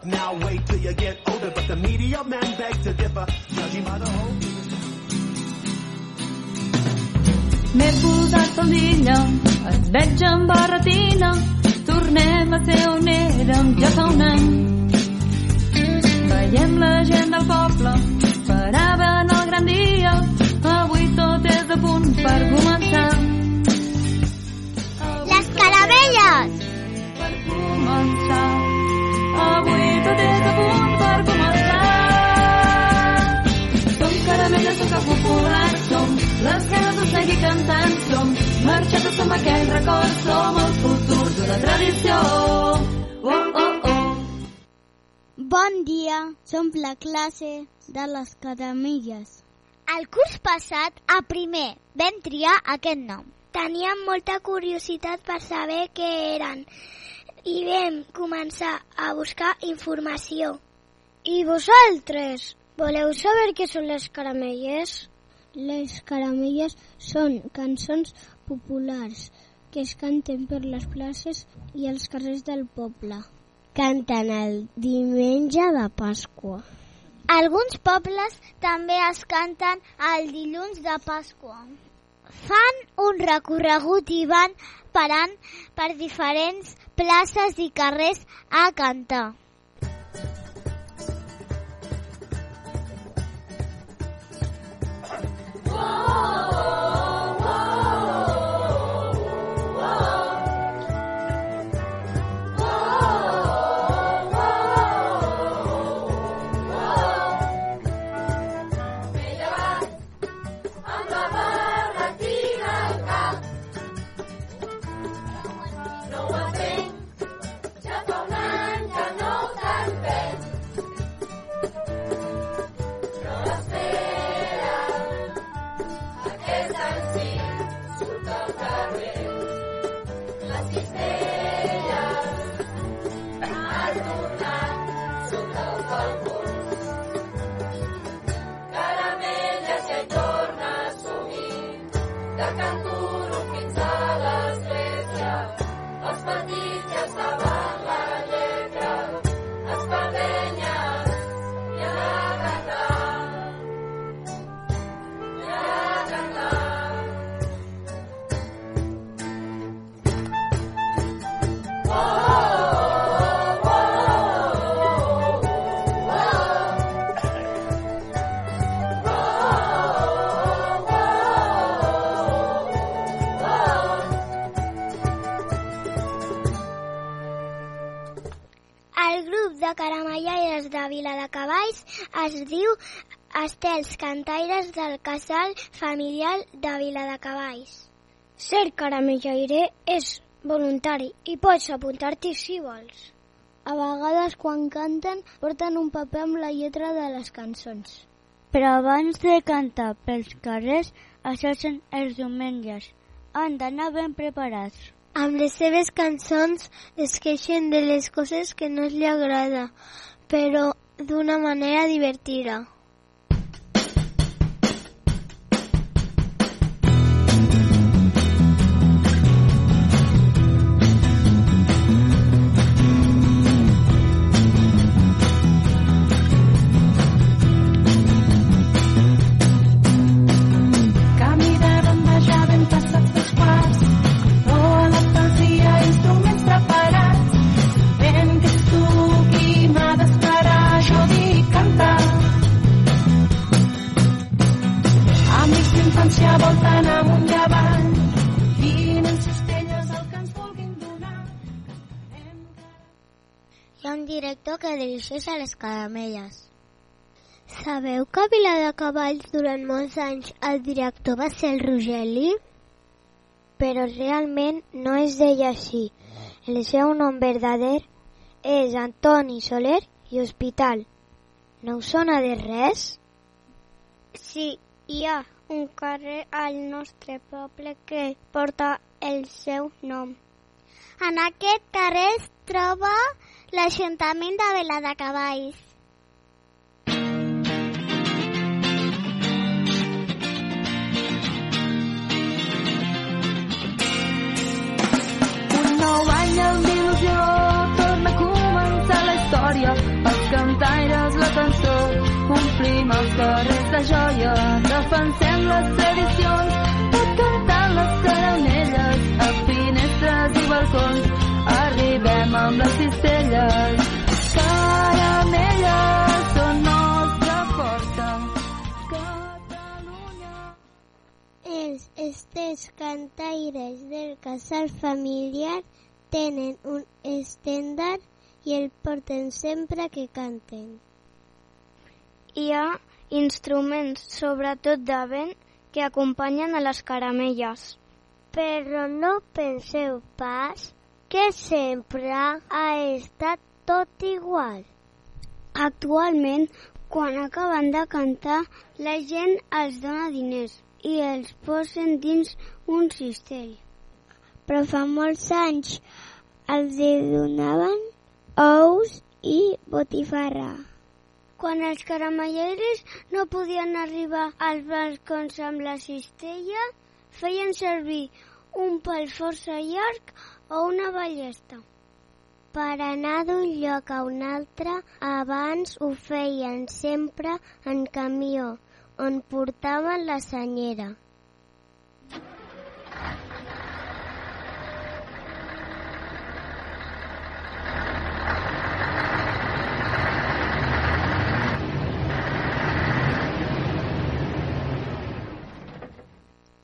bluff now, wait till you get older. But the media men beg to differ, judging by the whole. M'he posat faldilla, et veig amb barretina, tornem a ser on érem ja fa un any. Veiem la gent del poble, esperaven el gran dia, avui tot és a punt per començar. Cantant, som marxates, som aquell record, som el futur d'una tradició. Oh, oh, oh. Bon dia, som la classe de les caramelles. El curs passat, a primer, vam triar aquest nom. Teníem molta curiositat per saber què eren i vam començar a buscar informació. I vosaltres, voleu saber què són les caramelles? Les caramelles són cançons populars que es canten per les places i els carrers del poble. Canten el diumenge de Pasqua. Alguns pobles també es canten el dilluns de Pasqua. Fan un recorregut i van parant per diferents places i carrers a cantar. Es diu Estels Cantaires del Casal Familiar de Viladecavalls. Ser caramellaire és voluntari i pots apuntar-t'hi si vols. A vegades quan canten porten un paper amb la lletra de les cançons. Però abans de cantar pels carrers, això són els diumenges. Han d'anar ben preparats. Amb les seves cançons es queixen de les coses que no li agrada, però de una manera divertida. Que dirigeix a les caramelles. Sabeu que a Viladecavalls durant molts anys el director va ser el Rogeli? Però realment no es deia així. El seu nom verdader és Antoni Soler i Hospital. No us sona de res? Sí, hi ha un carrer al nostre poble que porta el seu nom. En aquest carrer es troba l'Ajuntament de Viladecavalls. Un nou any amb il·lusió torna a començar la història. omplim els carrers de joia, defensem les tradicions, tot cantant les caramelles a finestres i balcons. Arribem amb les caramelles són nostra força. Catalunya... Els estes cantaires del casal familiar tenen un estendard i el porten sempre que canten. Hi ha instruments, sobretot de vent, que acompanyen a les caramelles. Però no penseu pas que sempre ha estat tot igual. Actualment, quan acaben de cantar, la gent els dona diners i els posen dins un cistell. Però fa molts anys els donaven ous i botifarra. Quan els caramelleres no podien arribar als balcons amb la cistella, feien servir un pal força llarg o una ballesta. Per anar d'un lloc a un altre, abans ho feien sempre en camió, on portaven la senyera.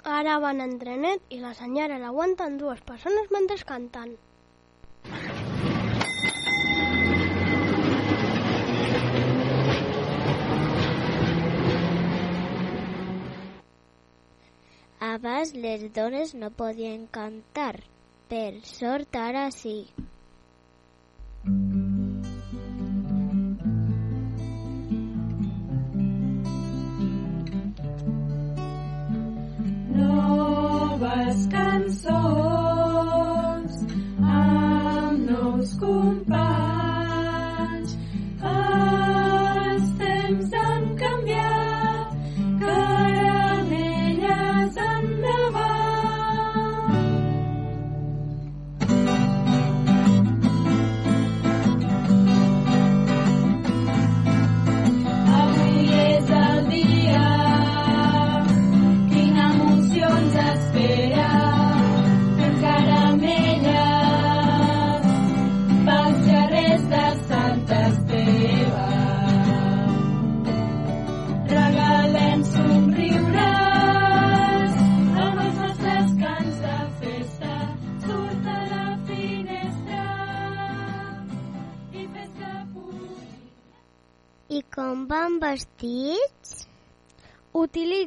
Ara van en trenet i la senyora l'aguanten dues persones mentre canten. Abans les dones no podien cantar, per sort ara sí. Noves cançons amb nous companys.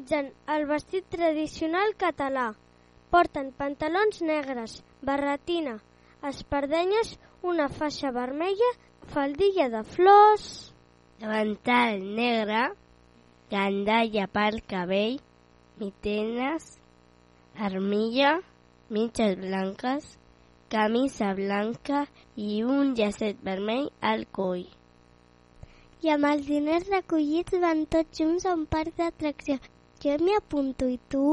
Utilitzen el vestit tradicional català. Porten pantalons negres, barretina, espardenyes, una faixa vermella, faldilla de flors... davantal negre, gandalla pel cabell, mitenes, armilla, mitges blanques, camisa blanca i un llacet vermell al coll. I amb els diners recollits van tots junts a un parc d'atracció. Jo m'hi apunto i tu?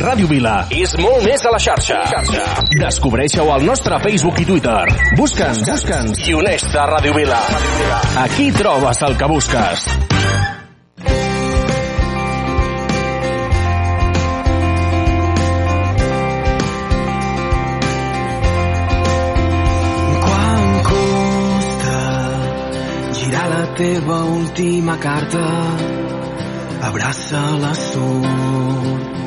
Ràdio Vila és molt més a la xarxa. Descobreixeu el nostre Facebook i Twitter. Busca'ns, busca'ns i uneix-te a Ràdio Vila. Aquí trobes el que busques. Teva última carta, abraça la sort.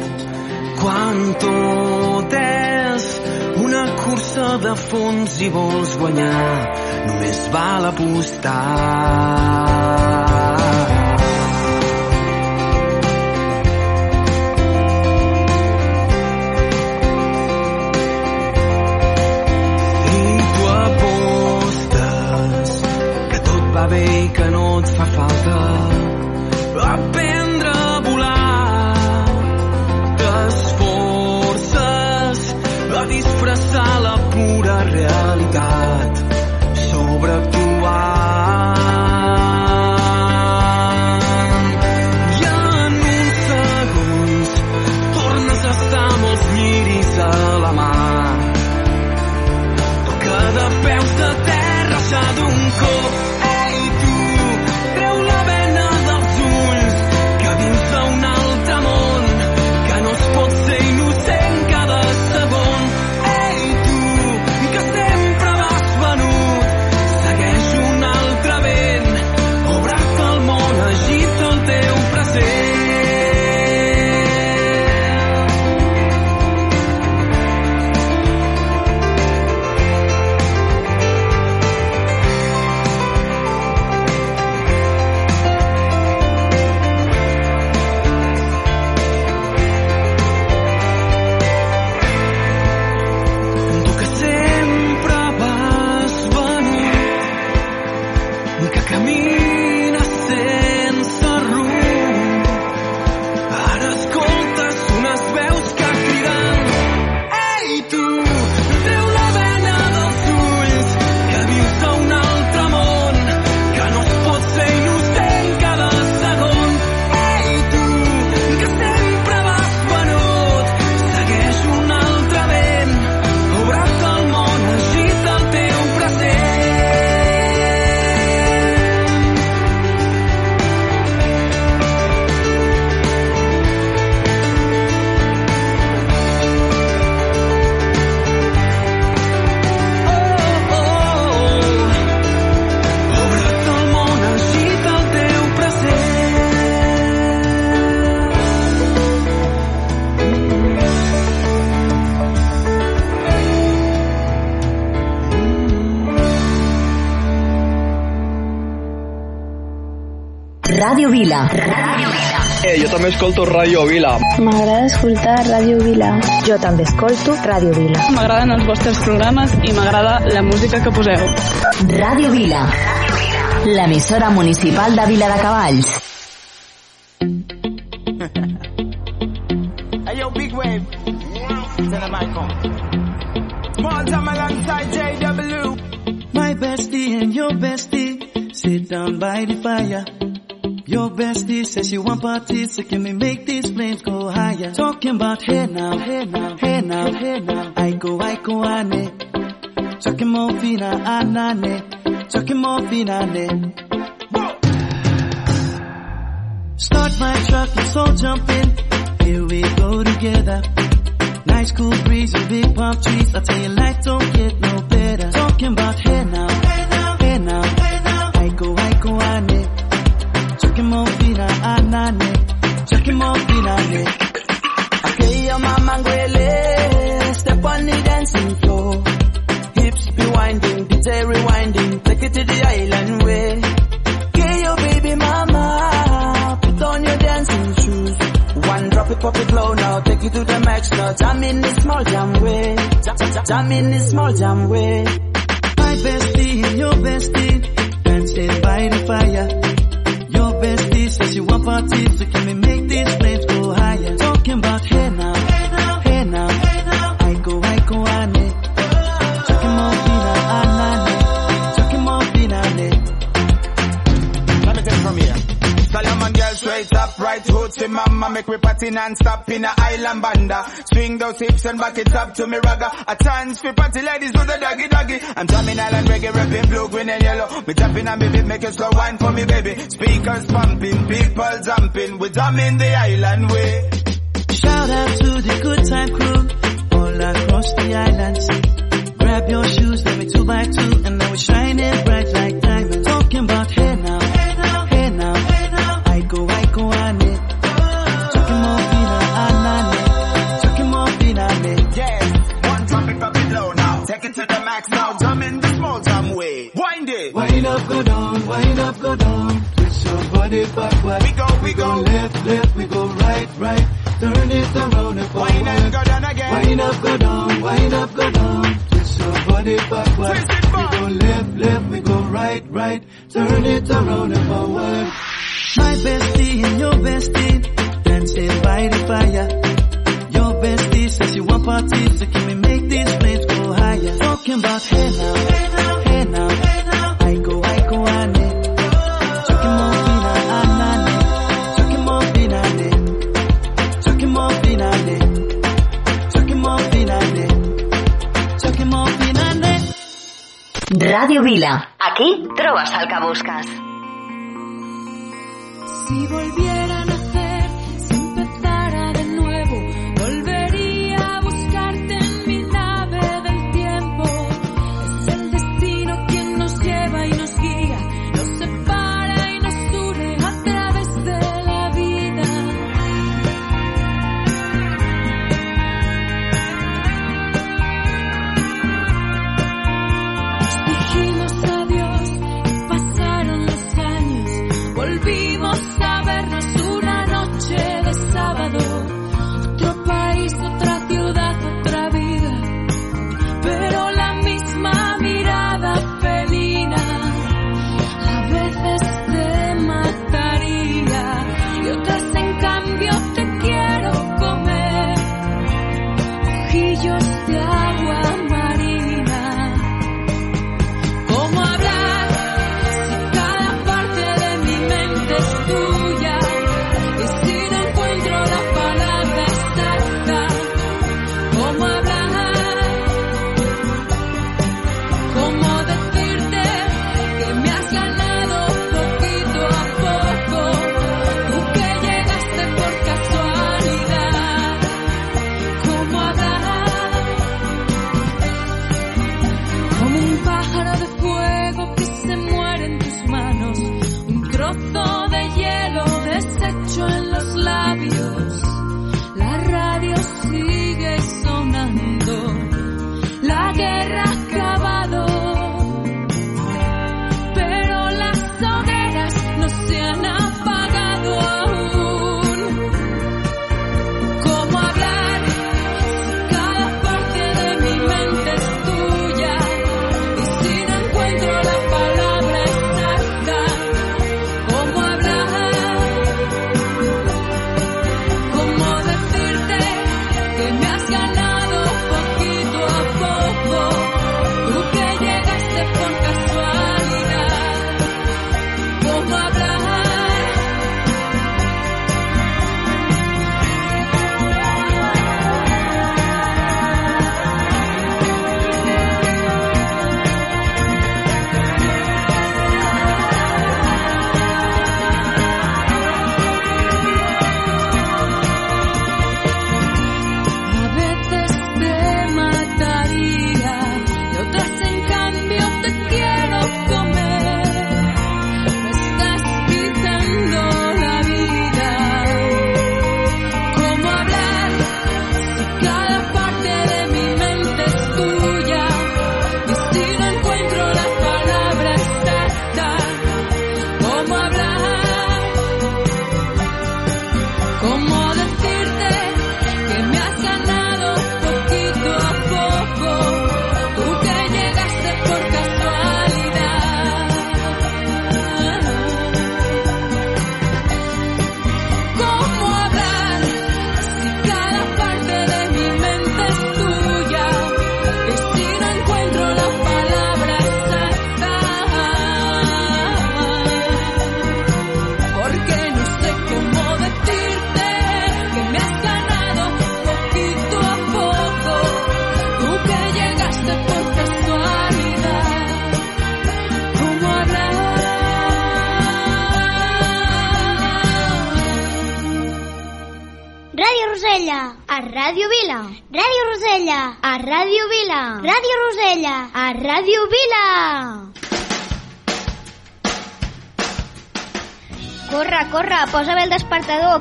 Quan tot és una cursa de fons i vols guanyar, només val apostar. Ràdio Vila. Eh, jo també escolto Ràdio Vila. M'agrada escoltar Ràdio Vila. Jo també escolto Ràdio Vila. M'agraden els vostres programes i m'agrada la música que poseu. Ràdio Vila. L'emissora municipal de Vila de Cavalls. Hey yo, big wave. The mic on. Small time alongside JW. My bestie and your bestie sit down by the fire. Your bestie says she want parties, so can we make these flames go higher? Talking about hey now, hey now, hey now, hey now. I go, I go, ane. Talking more fina, anane. Talking more fina, ne. Start my truck, let's all jump in. Here we go together. Nice cool breeze and big palm trees. I tell you, life don't get no better. Talking about hey now, hey fina, anane. Chucking more fina, ne. Okay, your mama ngwele. Step on the dancing floor. Hips be winding, DJ rewinding. Take it to the island way. Okay, your baby mama. Put on your dancing shoes. One drop it, pop it low now. Take it to the max now. Jam in the small jam way. Jam, in the small jam way. My bestie your bestie dancing by the fire property, so can we make this place? Hoochie mama Make me party non-stop in a island banda. Swing those hips and back it up to me ragga. A chance for party ladies do the doggy doggy. I'm jamming island reggae, rapping blue, green and yellow. Me tapping on me beat, make a slow wine for me baby. Speakers pumping, people jumping. We jamming the island way. Shout out to the good time crew all across the island. Grab your shoes, let me two by two, and now we're shining bright like diamonds. left, go down, twist your body back, We go, we, we go, go left, left, we go right, right. Turn it around and forward. Wind up, go down again. Wind up, go down, wind up, go down. Twist your body back, Twist it back. We go left, left, we go right, right. Turn it around and forward. My bestie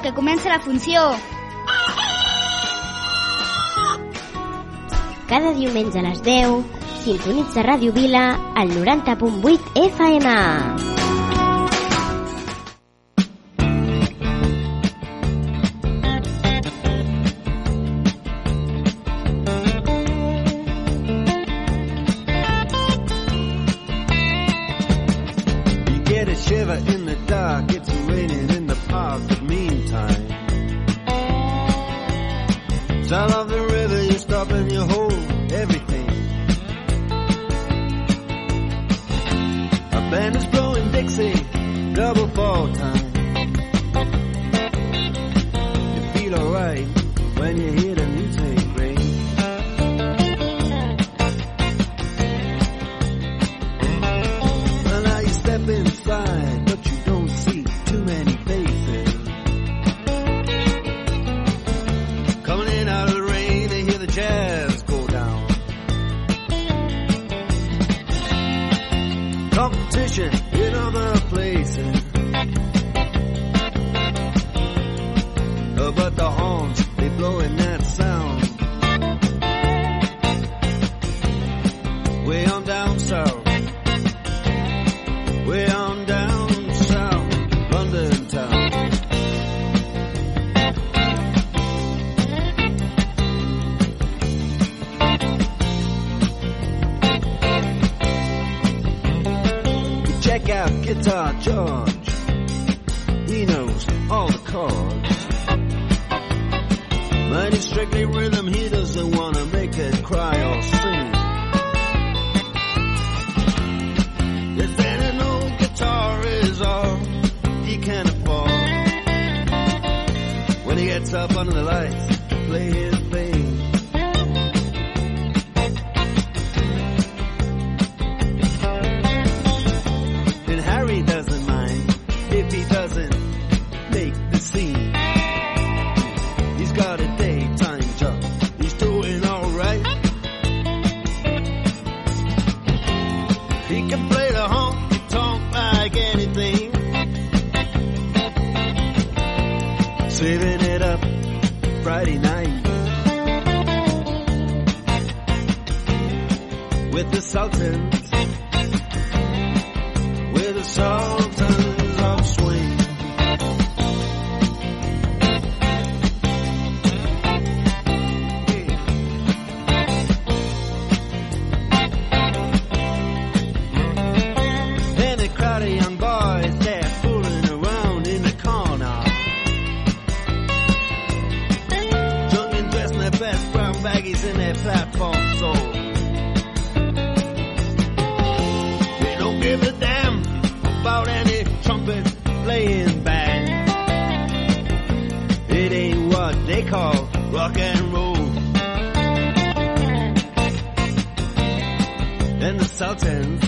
Que comença la funció! Cada diumenge a les 10, sintonitza Ràdio Vila al 90.8 FM. feel alright when you hear with the Sultans. With the Sultans. consultant.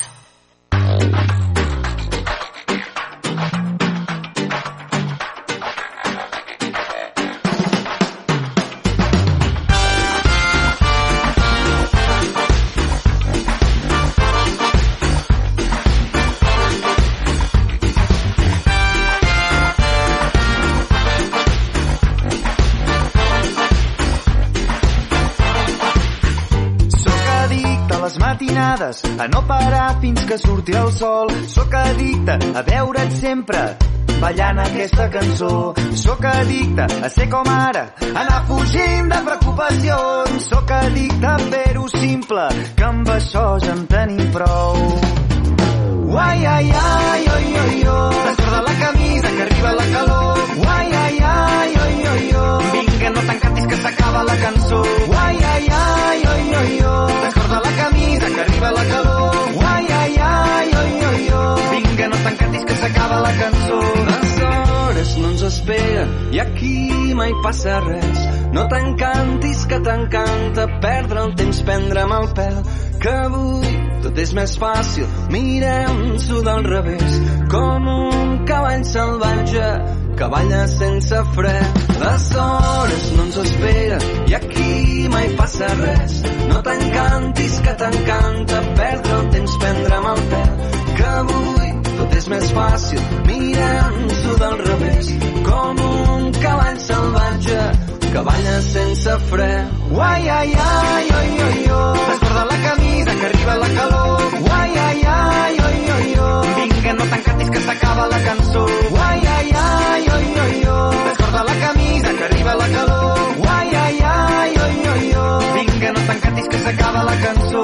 Matinades, a no parar fins que surti el sol. Sóc addicte a veure't sempre ballant aquesta cançó. Sóc addicte a ser com ara, anar fugint de preocupacions. Sóc addicte a fer-ho simple, que amb això ja en tenim prou. Uai, ai, ai, oi, oi, oi. Descorda la camisa que arriba la calor. Uai, ai, ai, oi, oi, oi. Vinga, no t'encantis que s'acaba la cançó. Uai, ai, ai, oi, oi, oi. Descorda la camisa que arriba la calor. Uai, ai, ai, oi, oi, oi. Vinga, no t'encantis que s'acaba la cançó. Les hores no ens esperen i aquí mai passa res. No t'encantis que t'encanta perdre el temps, prendre'm el pèl, que avui tot és més fàcil. Mirem-s'ho del revés, com un cavall salvatge que balla sense fre. Les hores no ens esperen i aquí mai passa res. No t'encantis que t'encanta perdre el temps, prendre'm el pèl, que avui tot és més fàcil. Mirem-s'ho del revés, com un cavall salvatge que balla sense fre. Uai, ai, ai, oi, oi, oi. Descorda la camisa que arriba la calor. Uai, ai, ai, oi, oi, oi. Vinga, no t'encantis que s'acaba la cançó. Uai, ai, ai, oi, oi, oi. Descorda la camisa que arriba la calor. Uai, ai, ai, oi, oi, oi. Vinga, no t'encantis que s'acaba la cançó.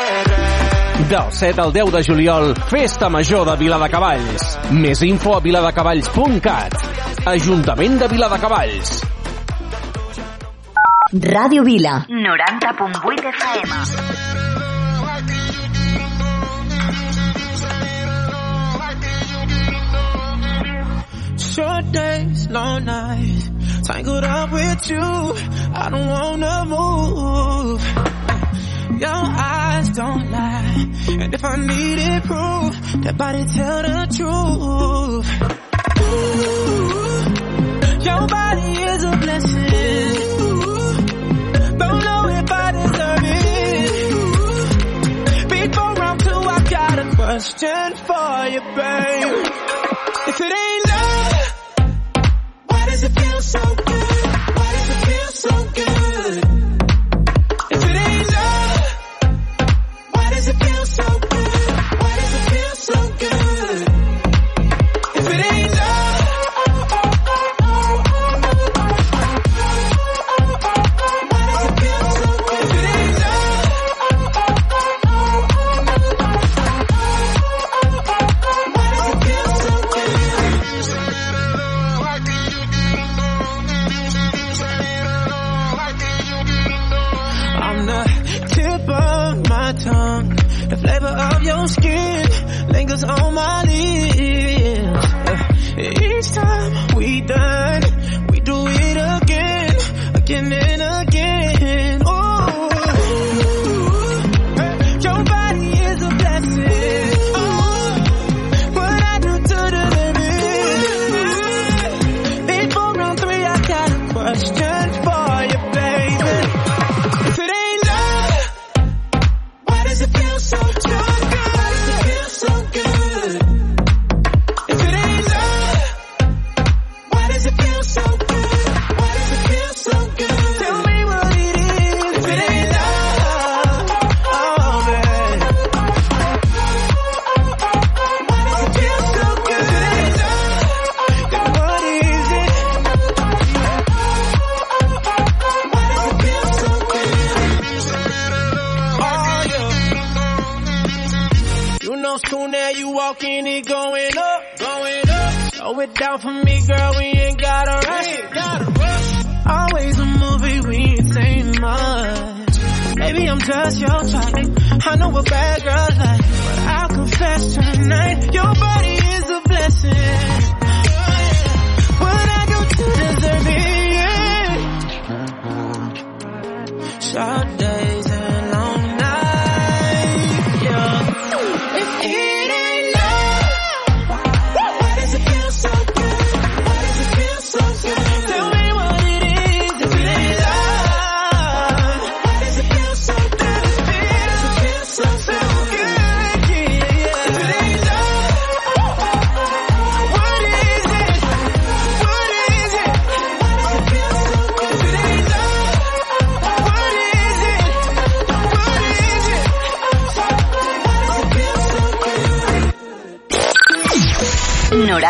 Del 7 al 10 de juliol, Festa Major de Viladecavalls. Més info a viladecavalls.cat. Ajuntament de Viladecavalls. Ràdio Vila. 90.8 FM. Short days, long nights, tangled up with you. I don't wanna move. Your eyes don't lie, and if I needed proof, that body tell the truth. Ooh, your body is a blessing. Don't know if I deserve it. Before round two, I got a question for you, babe. If it ain't love, why does it feel so good? Why does it feel so good? Skin lingers on my lips. Yeah. Each time we done,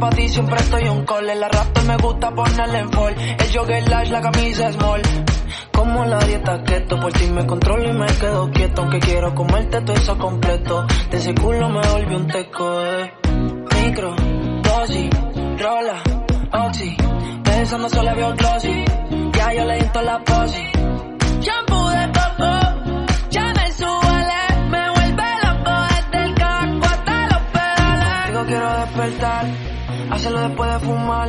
pa' ti siempre estoy un call. El raptor me gusta ponerle en fall. El jogger lash, la camisa small. Como la dieta keto, por ti me controlo y me quedo quieto. Aunque quiero comerte todo eso completo. De ese culo me volví un teco, eh. Micro, dosis, rola, oxi. Pensando solo veo glossy. Ya yo le di la posi. después de fumar.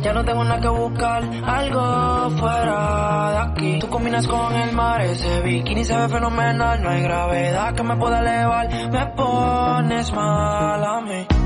Ya no tengo nada que buscar, algo fuera de aquí. Tú combinas con el mar, ese bikini se ve fenomenal. No hay gravedad que me pueda elevar, me pones mal a mí.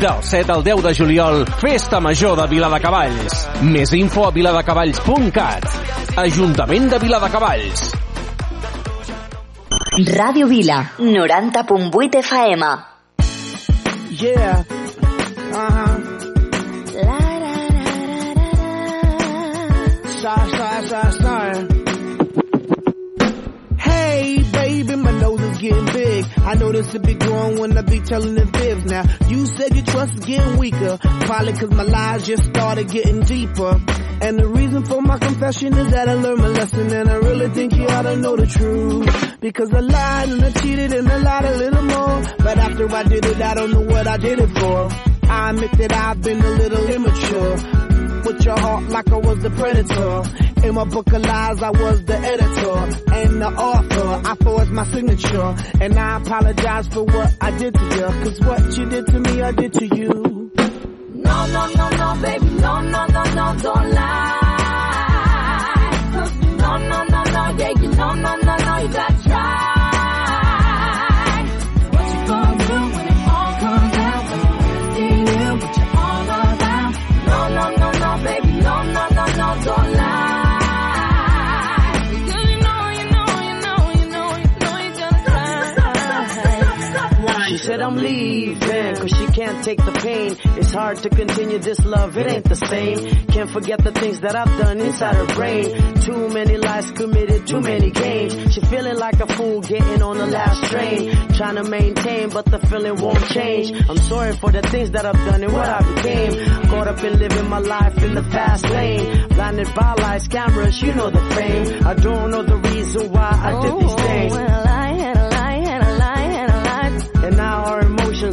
Del 7 al 10 de juliol, Festa Major de Viladecavalls. Més info a viladecavalls.cat. Ajuntament de Viladecavalls. Ràdio Vila, 90.8 FM. Yeah. Uh-huh. Sorry, sorry, sorry, getting big. I notice it be growing when I be telling the fibs. Now, you said your trust is getting weaker. Probably cause my lies just started getting deeper. And the reason for my confession is that I learned my lesson and I really think you ought to know the truth. Because I lied and I cheated and I lied a little more. But after I did it, I don't know what I did it for. I admit that I've been a little immature. With your heart like I was the predator. In my book of lies, I was the editor and the author. I forged my signature. And I apologize for what I did to you. Cause what you did to me, I did to you. No, no, no, no, baby, no, no, no, no, don't lie. I'm leaving cause she can't take the pain. It's hard to continue this love, it ain't the same. Can't forget the things that I've done inside her brain. Too many lies committed, too many games. She feeling like a fool getting on the last train. Trying to maintain, but the feeling won't change. I'm sorry for the things that I've done and what I became. Caught up in living my life in the fast lane. Blinded by lights, cameras, you know the fame. I don't know the reason why I did these oh, things.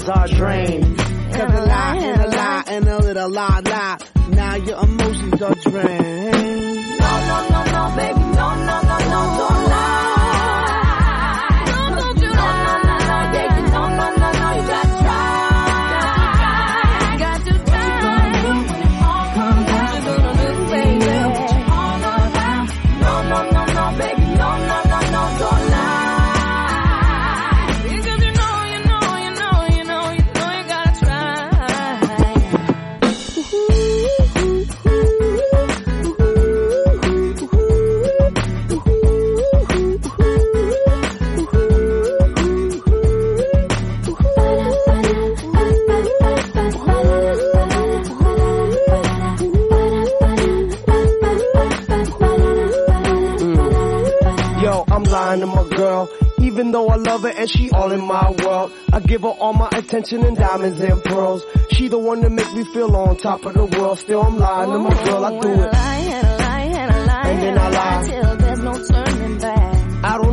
Emotions are drained. Cause a lie and a lie and a little lie lie. Now your emotions are drained. No, no, no, no, baby, though I love her and she all in my world. I give her all my attention and diamonds and pearls. She the one that make me feel on top of the world. Still I'm lying to my girl, I do it. And then I lie. Till there's no turning back. I don't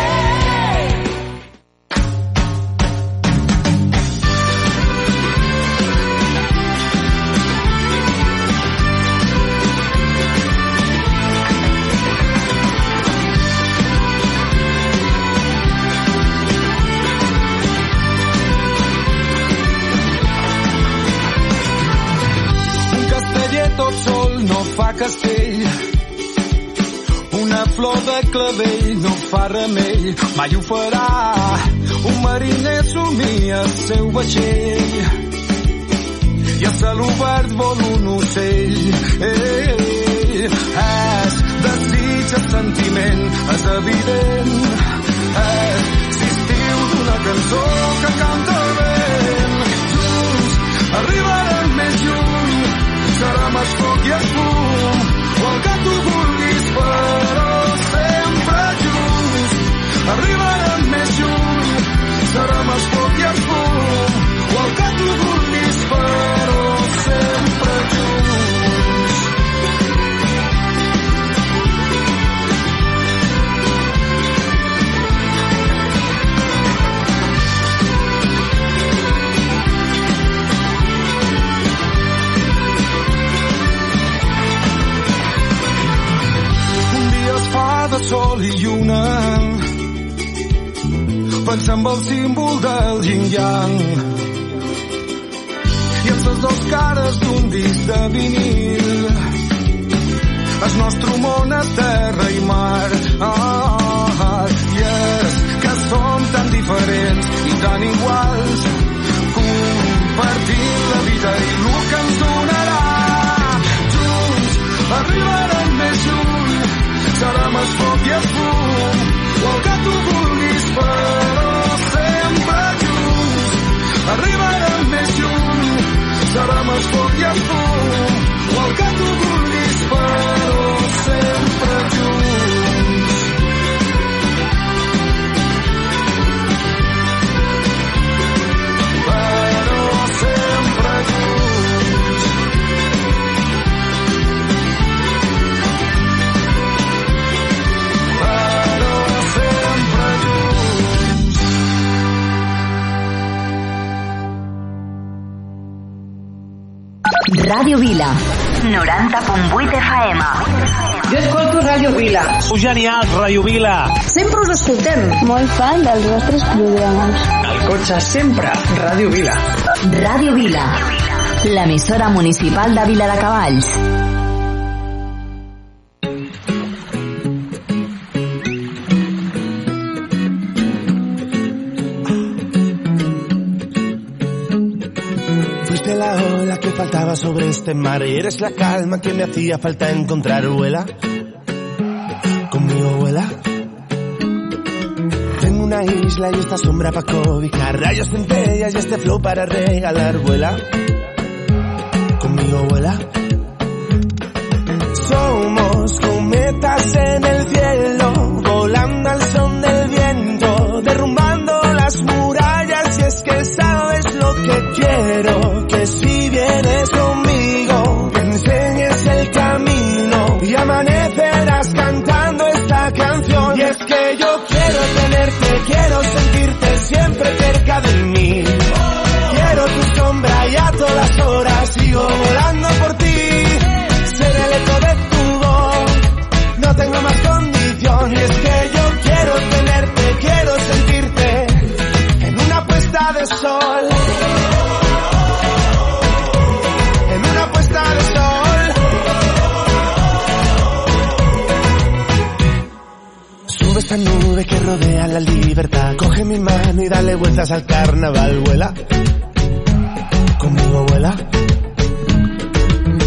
Castell. Un una flor de clavell no fa remei, mai ho farà. Un mariner somia el seu vaixell i a cel obert vol un ocell. Ei, ei, és desig, és sentiment, és evident. És sisttiu d'una cançó que canta el vent. Junts arribarem més lluny, serà més foc i el fum, Ràdio Vila. Sou genials, Ràdio Vila. Sempre us escoltem. Molt fan dels vostres programes. El cotxe sempre, Ràdio Vila. Ràdio Vila. L'emissora municipal de Vila de Cavalls. Fuiste la ola que faltaba sobre este mar y eres la calma que me hacía falta encontrar, vuela. Isla y esta sombra para cobijar, rayos centellas y este flow para regalar, vuela. Conmigo vuela. Somos cometas en el cielo, volando al son del viento, derrumbando las murallas y es que sabes lo que quiero, que si vienes conmigo, me enseñes el camino y amanecerás cantando esta canción. Y es que yo quiero tenerte, de mí. Quiero tu sombra y a todas horas sigo volando esta nube que rodea la libertad. Coge mi mano y dale vueltas al carnaval. Vuela. Conmigo vuela.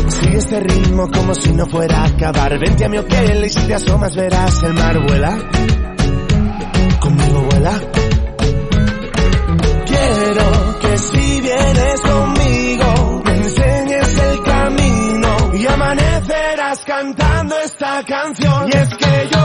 Sigue este ritmo como si no fuera a acabar. Vente a mi hotel y si te asomas verás el mar. Vuela. Conmigo vuela. Quiero que si vienes conmigo me enseñes el camino y amanecerás cantando esta canción. Y es que yo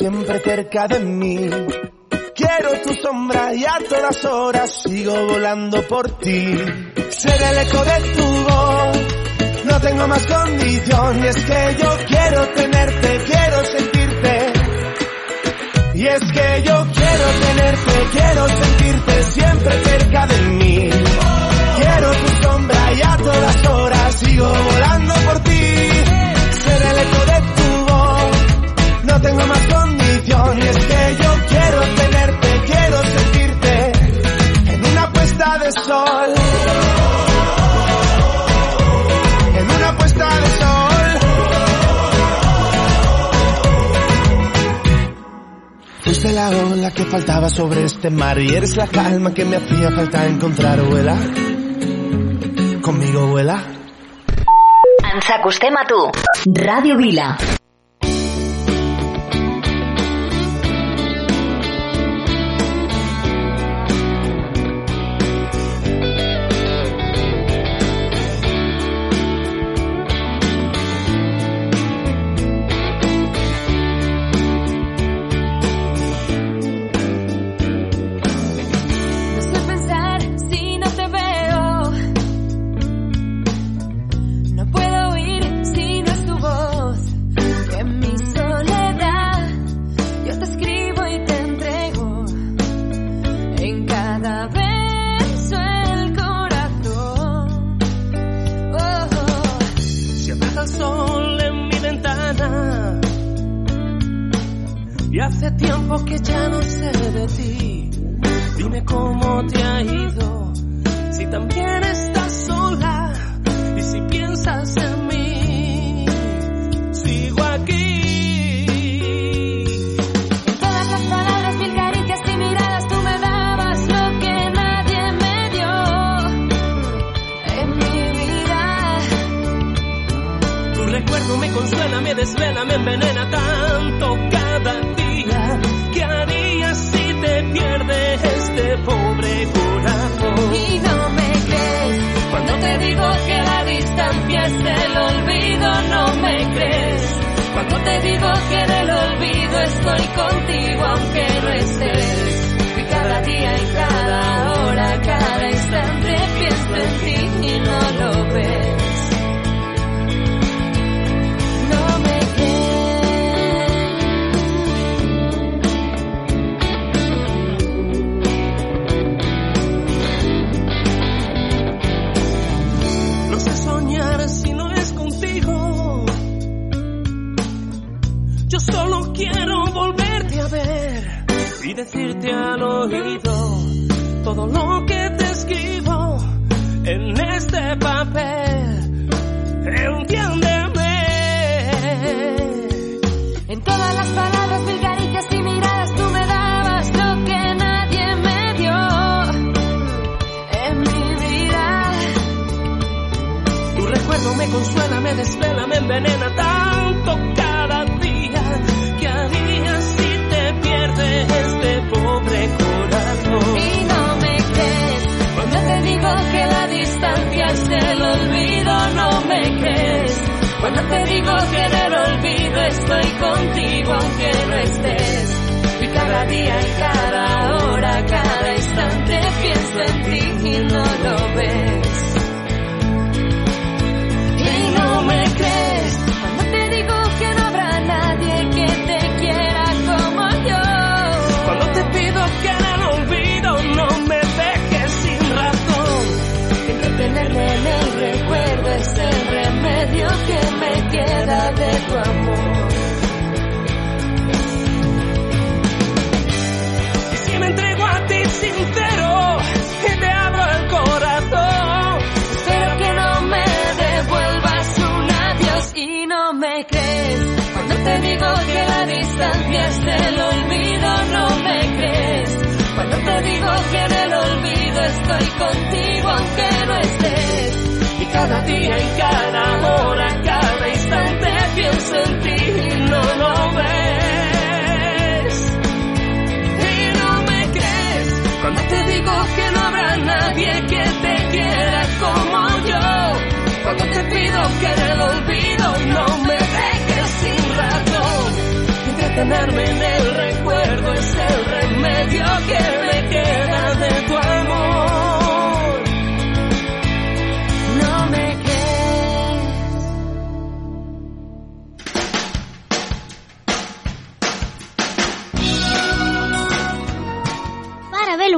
siempre cerca de mí. Quiero tu sombra y a todas horas sigo volando por ti. Ser el eco de tu voz, no tengo más condición. Y es que yo quiero tenerte, quiero sentirte. Y es que yo quiero tenerte, quiero sentirte siempre cerca de mí. Quiero tu sombra y a todas horas sigo volando por ti. Ser el eco de tu voz, no tengo más condición. Y es que yo quiero tenerte, quiero sentirte en una puesta de sol. En una puesta de sol. Fuiste la ola que faltaba sobre este mar y eres la calma que me hacía falta encontrar, vuela. Conmigo vuela. Ens acostem a tu. Ràdio Vila. Yo solo quiero volverte a ver y decirte al oído todo lo que te escribo en este papel. Entiéndeme. En todas las palabras, mil caricias y miradas, tú me dabas lo que nadie me dio en mi vida. Tu recuerdo me consuela, me desvela, me envenena Cuando te digo que en el olvido estoy contigo aunque no estés. Y cada día y cada hora, cada instante pienso en ti y no lo ves. De tu amor. Y si me entrego a ti sincero y te abro el corazón. Espero que no me devuelvas un adiós y no me crees. Cuando te digo que la distancia es el olvido, no me crees. Cuando te digo que en el olvido estoy contigo aunque no estés. Y cada día y cada hora, cada instante pienso en ti y no lo ves. Y no me crees cuando te digo que no habrá nadie que te quiera como yo. Cuando te pido que en el olvido no me dejes sin razón. Entretenerme en el recuerdo es el remedio que me queda de tu amor.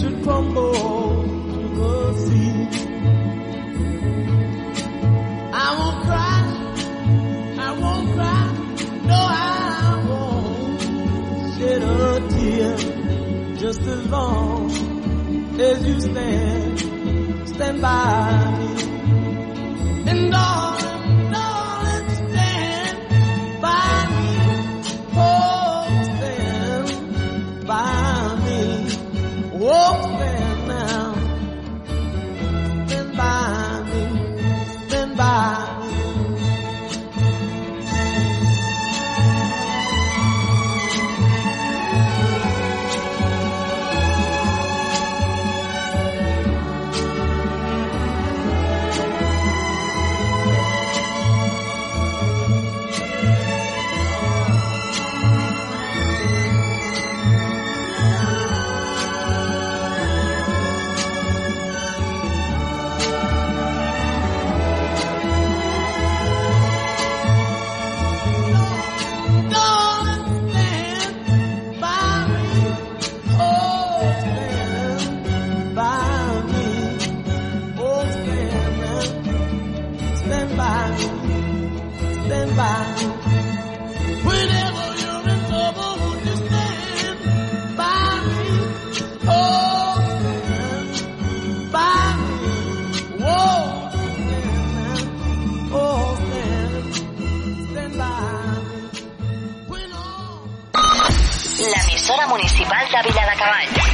should crumble to the sea. I won't cry, I won't cry, no I won't shed a tear just as long as you stand, stand by me. And darling,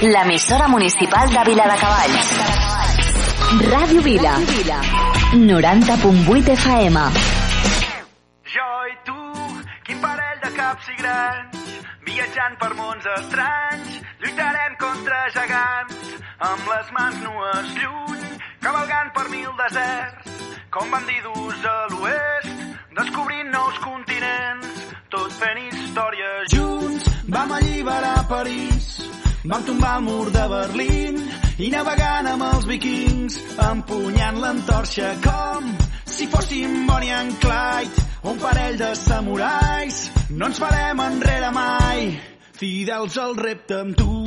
L'emissora municipal de Vila de Cavalls. Ràdio Vila. 90.8 FM. Jo i tu, quin parell de caps i grans, viatjant per mons estranys, lluitarem contra gegants, amb les mans nues lluny, cavalgant per mil deserts, com bandidus a l'oest, descobrint nous continents, tot fent història junts, vam alliberar París, vam tombar el mur de Berlín i navegant amb els vikings, empunyant l'entorxa com si fóssim Bonnie and Clyde, un parell de samurais, no ens farem enrere mai. Fidels al repte amb tu,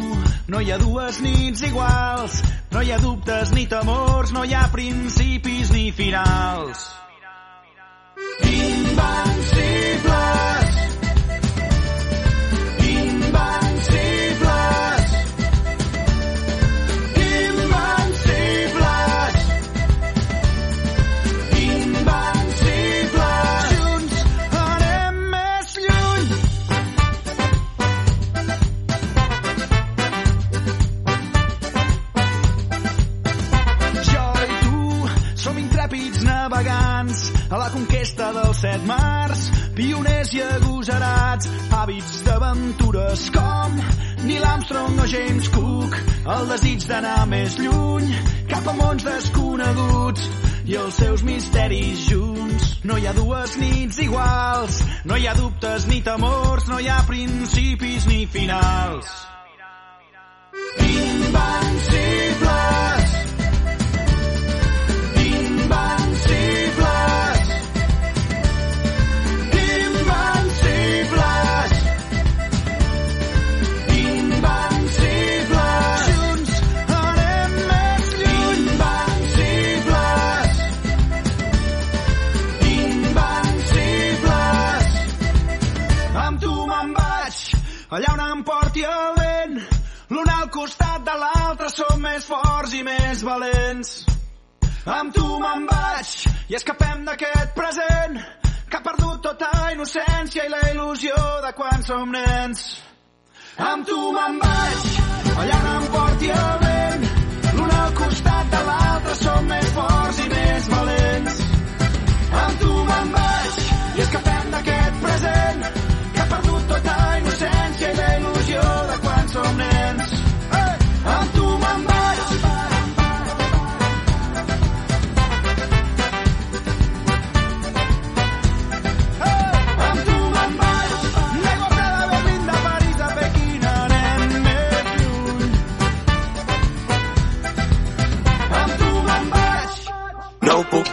no hi ha dues nits iguals, no hi ha dubtes ni temors, no hi ha principis ni finals. Invencibles, dels set mars, pioners i agosarats, hàbits d'aventures com Neil Armstrong o James Cook, el desig d'anar més lluny, cap a mons desconeguts i els seus misteris junts. No hi ha dues nits iguals, no hi ha dubtes ni temors, no hi ha principis ni finals. Invencibles, més forts i més valents. Amb tu me'n vaig i escapem d'aquest present que ha perdut tota innocència i la il·lusió de quan som nens. Amb tu me'n vaig, allà on em porti el vent. L'un al costat de l'altre som més forts i més valents. Amb tu me'n vaig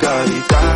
No ho puc evitar.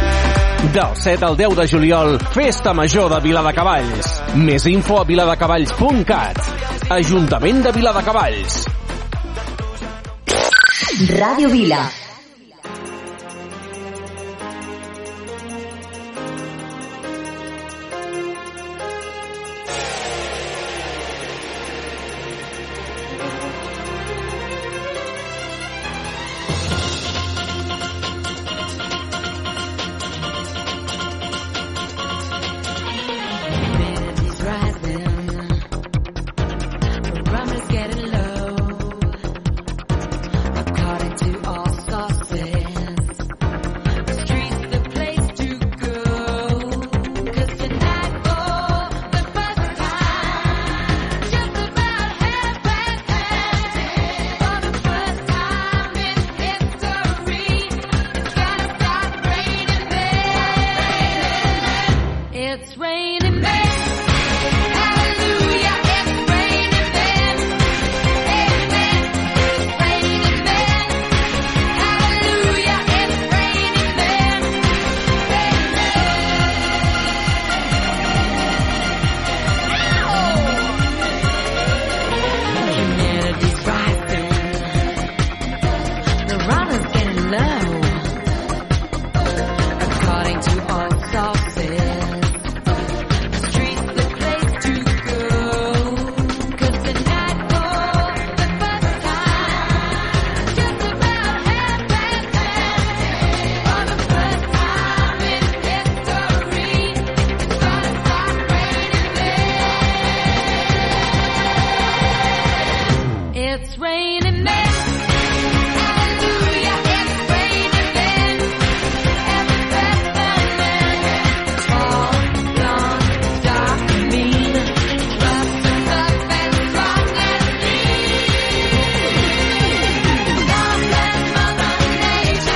Del 7 al 10 de juliol, Festa Major de Viladecavalls. Més info a viladecavalls.cat. Ajuntament de Viladecavalls. Ràdio Vila.